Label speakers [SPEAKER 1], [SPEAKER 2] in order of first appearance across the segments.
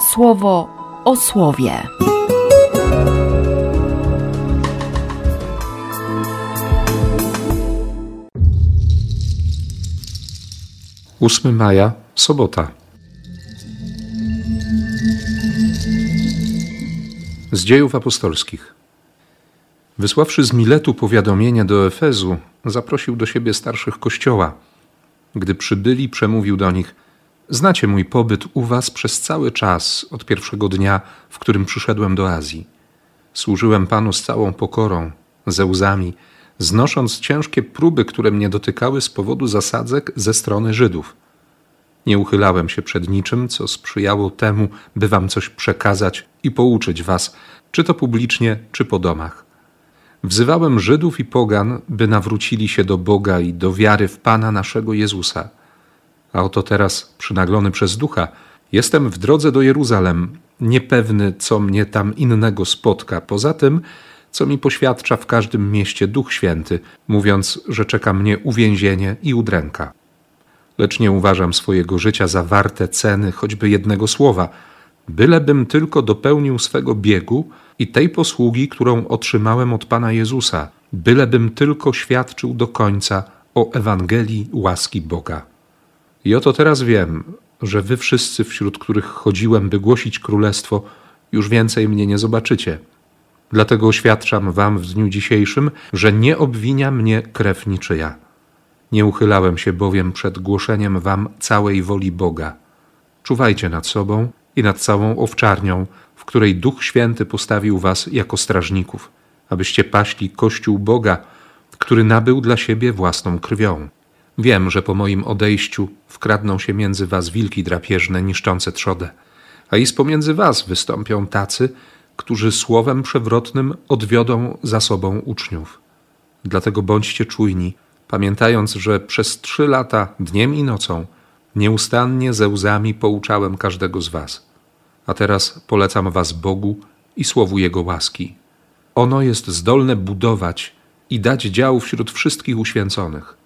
[SPEAKER 1] słowo o słowie.
[SPEAKER 2] 8 maja, sobota. Z dziejów apostolskich. Wysławszy z Miletu powiadomienie do Efezu, zaprosił do siebie starszych kościoła. Gdy przybyli, przemówił do nich: Znacie mój pobyt u was przez cały czas od pierwszego dnia, w którym przyszedłem do Azji. Służyłem Panu z całą pokorą, ze łzami, znosząc ciężkie próby, które mnie dotykały z powodu zasadzek ze strony Żydów. Nie uchylałem się przed niczym, co sprzyjało temu, by wam coś przekazać i pouczyć was, czy to publicznie, czy po domach. Wzywałem Żydów i pogan, by nawrócili się do Boga i do wiary w Pana naszego Jezusa. A oto teraz, przynaglony przez ducha, jestem w drodze do Jeruzalem, niepewny, co mnie tam innego spotka, poza tym, co mi poświadcza w każdym mieście Duch Święty, mówiąc, że czeka mnie uwięzienie i udręka. Lecz nie uważam swojego życia za warte ceny choćby jednego słowa, bylebym tylko dopełnił swego biegu i tej posługi, którą otrzymałem od Pana Jezusa, bylebym tylko świadczył do końca o Ewangelii łaski Boga. I oto teraz wiem, że wy wszyscy, wśród których chodziłem, by głosić królestwo, już więcej mnie nie zobaczycie. Dlatego oświadczam wam w dniu dzisiejszym, że nie obwinia mnie krew niczyja. Nie uchylałem się bowiem przed głoszeniem wam całej woli Boga. Czuwajcie nad sobą i nad całą owczarnią, w której Duch Święty postawił was jako strażników, abyście paśli Kościół Boga, który nabył dla siebie własną krwią. Wiem, że po moim odejściu wkradną się między was wilki drapieżne niszczące trzodę, a i z pomiędzy was wystąpią tacy, którzy słowem przewrotnym odwiodą za sobą uczniów. Dlatego bądźcie czujni, pamiętając, że przez trzy lata, dniem i nocą, nieustannie ze łzami pouczałem każdego z was. A teraz polecam was Bogu i słowu Jego łaski. Ono jest zdolne budować i dać dział wśród wszystkich uświęconych.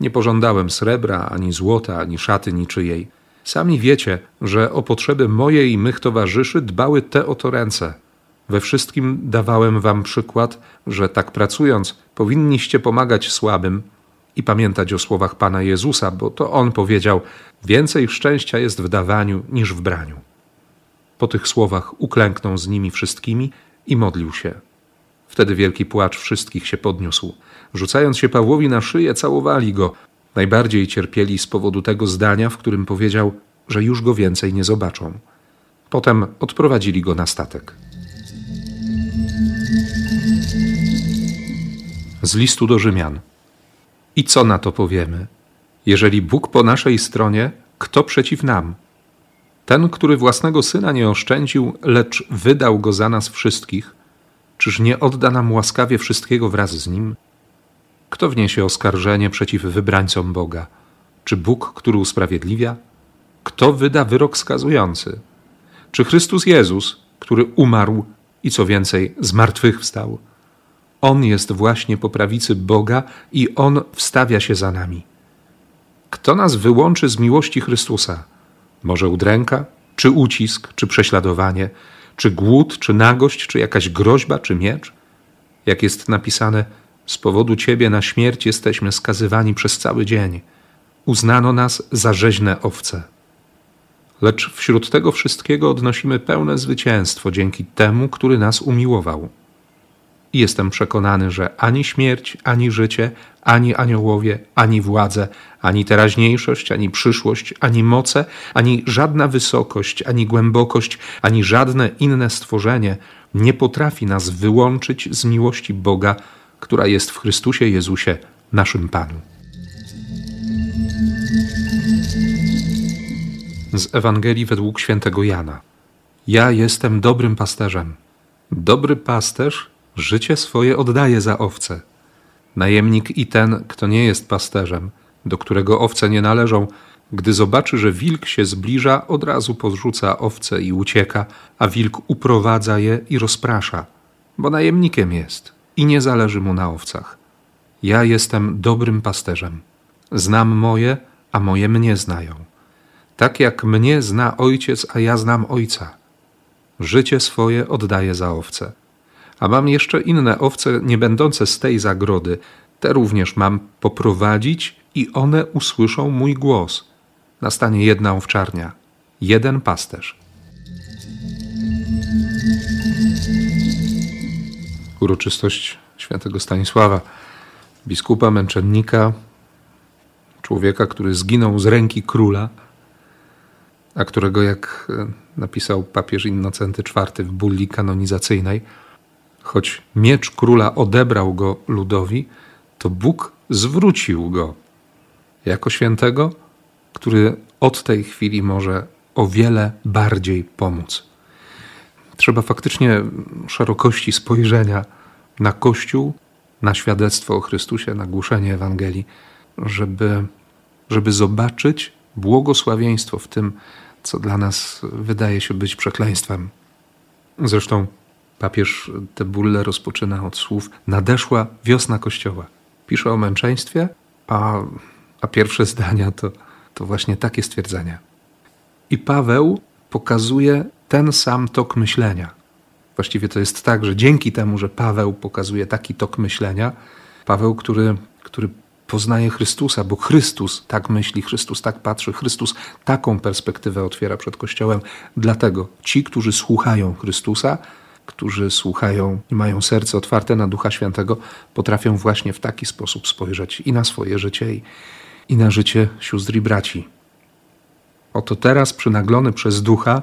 [SPEAKER 2] Nie pożądałem srebra, ani złota, ani szaty niczyjej. Sami wiecie, że o potrzeby moje i mych towarzyszy dbały te oto ręce. We wszystkim dawałem wam przykład, że tak pracując powinniście pomagać słabym i pamiętać o słowach Pana Jezusa, bo to On powiedział: Więcej szczęścia jest w dawaniu niż w braniu. Po tych słowach uklęknął z nimi wszystkimi i modlił się. Wtedy wielki płacz wszystkich się podniósł. Rzucając się Pawłowi na szyję, całowali go. Najbardziej cierpieli z powodu tego zdania, w którym powiedział, że już go więcej nie zobaczą. Potem odprowadzili go na statek. Z listu do Rzymian. I co na to powiemy? Jeżeli Bóg po naszej stronie, kto przeciw nam? Ten, który własnego syna nie oszczędził, lecz wydał go za nas wszystkich, czyż nie odda nam łaskawie wszystkiego wraz z nim? Kto wniesie oskarżenie przeciw wybrańcom Boga? Czy Bóg, który usprawiedliwia? Kto wyda wyrok skazujący? Czy Chrystus Jezus, który umarł i co więcej, zmartwychwstał? On jest właśnie po prawicy Boga i On wstawia się za nami. Kto nas wyłączy z miłości Chrystusa? Może udręka, czy ucisk, czy prześladowanie, czy głód, czy nagość, czy jakaś groźba, czy miecz? Jak jest napisane, z powodu Ciebie na śmierć jesteśmy skazywani przez cały dzień. Uznano nas za rzeźne owce. Lecz wśród tego wszystkiego odnosimy pełne zwycięstwo dzięki temu, który nas umiłował. I jestem przekonany, że ani śmierć, ani życie, ani aniołowie, ani władze, ani teraźniejszość, ani przyszłość, ani moce, ani żadna wysokość, ani głębokość, ani żadne inne stworzenie nie potrafi nas wyłączyć z miłości Boga, która jest w Chrystusie Jezusie, naszym Panu. Z Ewangelii według świętego Jana. Ja jestem dobrym pasterzem. Dobry pasterz życie swoje oddaje za owce. Najemnik i ten, kto nie jest pasterzem, do którego owce nie należą, gdy zobaczy, że wilk się zbliża, od razu podrzuca owce i ucieka, a wilk uprowadza je i rozprasza, bo najemnikiem jest i nie zależy mu na owcach. Ja jestem dobrym pasterzem. Znam moje, a moje mnie znają. tak jak mnie zna ojciec, a ja znam ojca. Życie swoje oddaję za owce. A mam jeszcze inne owce, nie będące z tej zagrody. Te również mam poprowadzić i one usłyszą mój głos. Nastanie jedna owczarnia, jeden pasterz. Uroczystość świętego Stanisława, biskupa, męczennika, człowieka, który zginął z ręki króla, a którego, jak e, napisał papież Innocenty IV w bulli kanonizacyjnej, choć miecz króla odebrał go ludowi, to Bóg zwrócił go jako świętego, który od tej chwili może o wiele bardziej pomóc. Trzeba faktycznie szerokości spojrzenia na Kościół, na świadectwo o Chrystusie, na głoszenie Ewangelii, żeby, żeby zobaczyć błogosławieństwo w tym, co dla nas wydaje się być przekleństwem. Zresztą papież te bulle rozpoczyna od słów: Nadeszła wiosna Kościoła. Pisze o męczeństwie, a, a pierwsze zdania to, to właśnie takie stwierdzenia. I Paweł pokazuje ten sam tok myślenia. Właściwie to jest tak, że dzięki temu, że Paweł pokazuje taki tok myślenia, Paweł, który, który poznaje Chrystusa, bo Chrystus tak myśli, Chrystus tak patrzy, Chrystus taką perspektywę otwiera przed Kościołem. Dlatego ci, którzy słuchają Chrystusa, którzy słuchają i mają serce otwarte na Ducha Świętego, potrafią właśnie w taki sposób spojrzeć i na swoje życie, i, i na życie sióstr i braci. Oto teraz, przynaglony przez Ducha,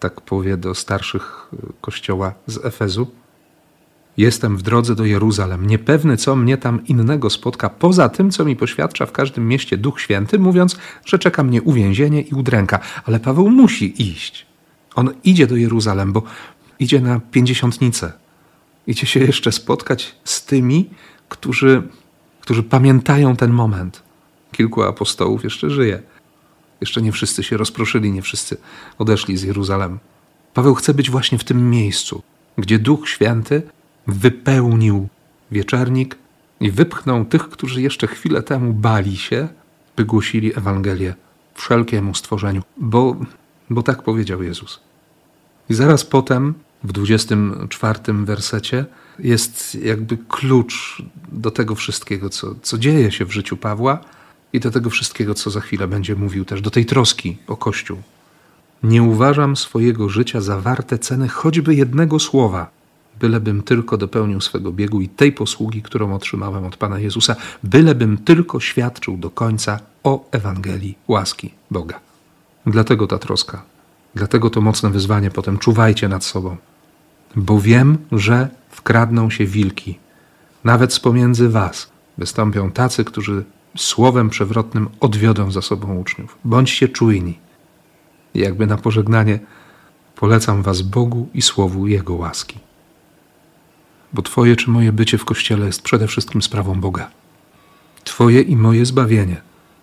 [SPEAKER 2] tak powie do starszych kościoła z Efezu, Jestem w drodze do Jeruzalem, niepewny, co mnie tam innego spotka, poza tym, co mi poświadcza w każdym mieście Duch Święty, mówiąc, że czeka mnie uwięzienie i udręka. Ale Paweł musi iść. On idzie do Jeruzalem, bo idzie na pięćdziesiątnicę. Idzie się jeszcze spotkać z tymi, którzy, którzy pamiętają ten moment. Kilku apostołów jeszcze żyje. Jeszcze nie wszyscy się rozproszyli, nie wszyscy odeszli z Jeruzalem. Paweł chce być właśnie w tym miejscu, gdzie Duch Święty wypełnił wieczernik i wypchnął tych, którzy jeszcze chwilę temu bali się, by głosili Ewangelię wszelkiemu stworzeniu, bo, bo tak powiedział Jezus. I zaraz potem, w 24 wersecie, jest jakby klucz do tego wszystkiego, co, co dzieje się w życiu Pawła i do tego wszystkiego, co za chwilę będzie mówił też, do tej troski o Kościół. Nie uważam swojego życia za warte ceny choćby jednego słowa, bylebym tylko dopełnił swego biegu i tej posługi, którą otrzymałem od Pana Jezusa, bylebym tylko świadczył do końca o Ewangelii łaski Boga. Dlatego ta troska, dlatego to mocne wyzwanie potem czuwajcie nad sobą, bo wiem, że wkradną się wilki, nawet z pomiędzy was wystąpią tacy, którzy słowem przewrotnym odwiodą za sobą uczniów. Bądźcie czujni. I jakby na pożegnanie polecam was Bogu i słowu Jego łaski bo Twoje czy moje bycie w Kościele jest przede wszystkim sprawą Boga. Twoje i moje zbawienie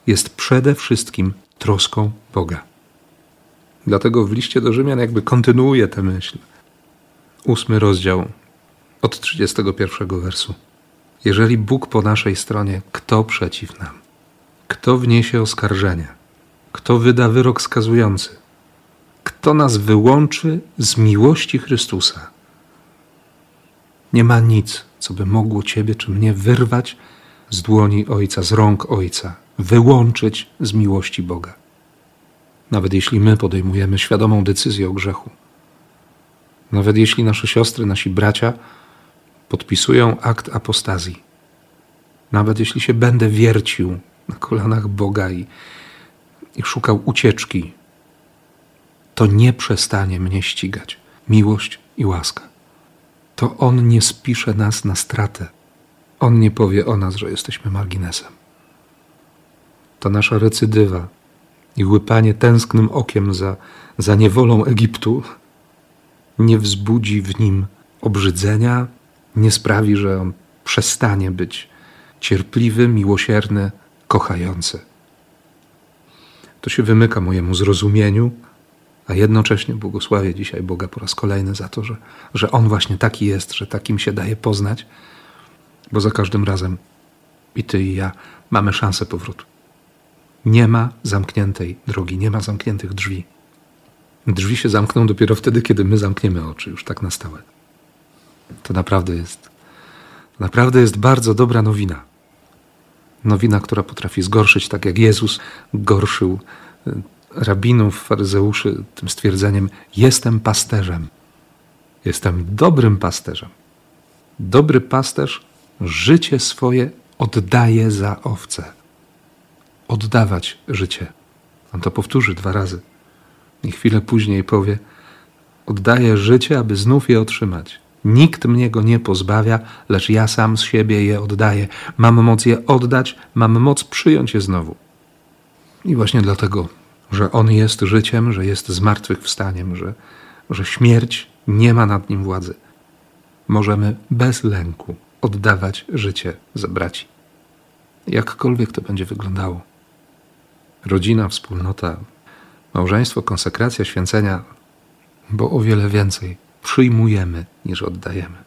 [SPEAKER 2] jest przede wszystkim troską Boga. Dlatego w liście do Rzymian jakby kontynuuje tę myśl. Ósmy rozdział od 31 wersu. Jeżeli Bóg po naszej stronie, kto przeciw nam? Kto wniesie oskarżenie? Kto wyda wyrok skazujący? Kto nas wyłączy z miłości Chrystusa? Nie ma nic, co by mogło Ciebie czy mnie wyrwać z dłoni Ojca, z rąk Ojca, wyłączyć z miłości Boga. Nawet jeśli my podejmujemy świadomą decyzję o grzechu, nawet jeśli nasze siostry, nasi bracia podpisują akt apostazji, nawet jeśli się będę wiercił na kolanach Boga i, i szukał ucieczki, to nie przestanie mnie ścigać. Miłość i łaska. To On nie spisze nas na stratę. On nie powie o nas, że jesteśmy marginesem. To nasza recydywa i łypanie tęsknym okiem za, za niewolą Egiptu nie wzbudzi w nim obrzydzenia, nie sprawi, że on przestanie być cierpliwy, miłosierny, kochający. To się wymyka mojemu zrozumieniu, a jednocześnie błogosławię dzisiaj Boga po raz kolejny za to, że, że On właśnie taki jest, że takim się daje poznać, bo za każdym razem i Ty i ja mamy szansę powrotu. Nie ma zamkniętej drogi, nie ma zamkniętych drzwi. Drzwi się zamkną dopiero wtedy, kiedy my zamkniemy oczy, już tak na stałe. To naprawdę jest, naprawdę jest bardzo dobra nowina. Nowina, która potrafi zgorszyć, tak jak Jezus gorszył e, rabinów, faryzeuszy tym stwierdzeniem: Jestem pasterzem. Jestem dobrym pasterzem. Dobry pasterz życie swoje oddaje za owce. Oddawać życie. On to powtórzy dwa razy. I chwilę później powie: Oddaję życie, aby znów je otrzymać. Nikt mnie go nie pozbawia, lecz ja sam z siebie je oddaję. Mam moc je oddać, mam moc przyjąć je znowu. I właśnie dlatego, że On jest życiem, że jest zmartwychwstaniem, że, że śmierć nie ma nad nim władzy, możemy bez lęku oddawać życie za braci. Jakkolwiek to będzie wyglądało. Rodzina, wspólnota, małżeństwo, konsekracja, święcenia, bo o wiele więcej przyjmujemy niż oddajemy.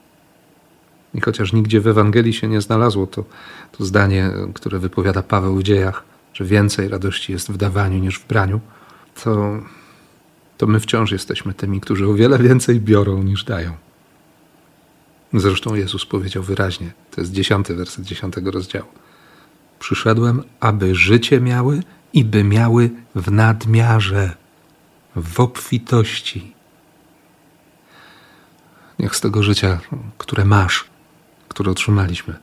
[SPEAKER 2] I chociaż nigdzie w Ewangelii się nie znalazło to, to zdanie, które wypowiada Paweł w dziejach, że więcej radości jest w dawaniu niż w braniu, to, to my wciąż jesteśmy tymi, którzy o wiele więcej biorą niż dają. Zresztą Jezus powiedział wyraźnie, to jest dziesiąty werset dziesiątego rozdziału. Przyszedłem, aby życie miały i by miały w nadmiarze, w obfitości. Niech z tego życia, które masz, które otrzymaliśmy,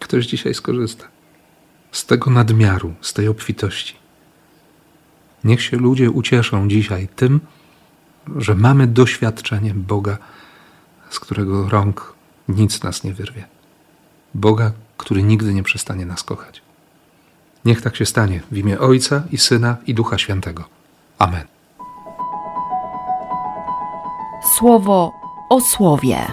[SPEAKER 2] ktoś dzisiaj skorzysta. Z tego nadmiaru, z tej obfitości. Niech się ludzie ucieszą dzisiaj tym, że mamy doświadczenie Boga, z którego rąk nic nas nie wyrwie. Boga, który nigdy nie przestanie nas kochać. Niech tak się stanie w imię Ojca i Syna i Ducha Świętego. Amen.
[SPEAKER 1] Słowo o słowie.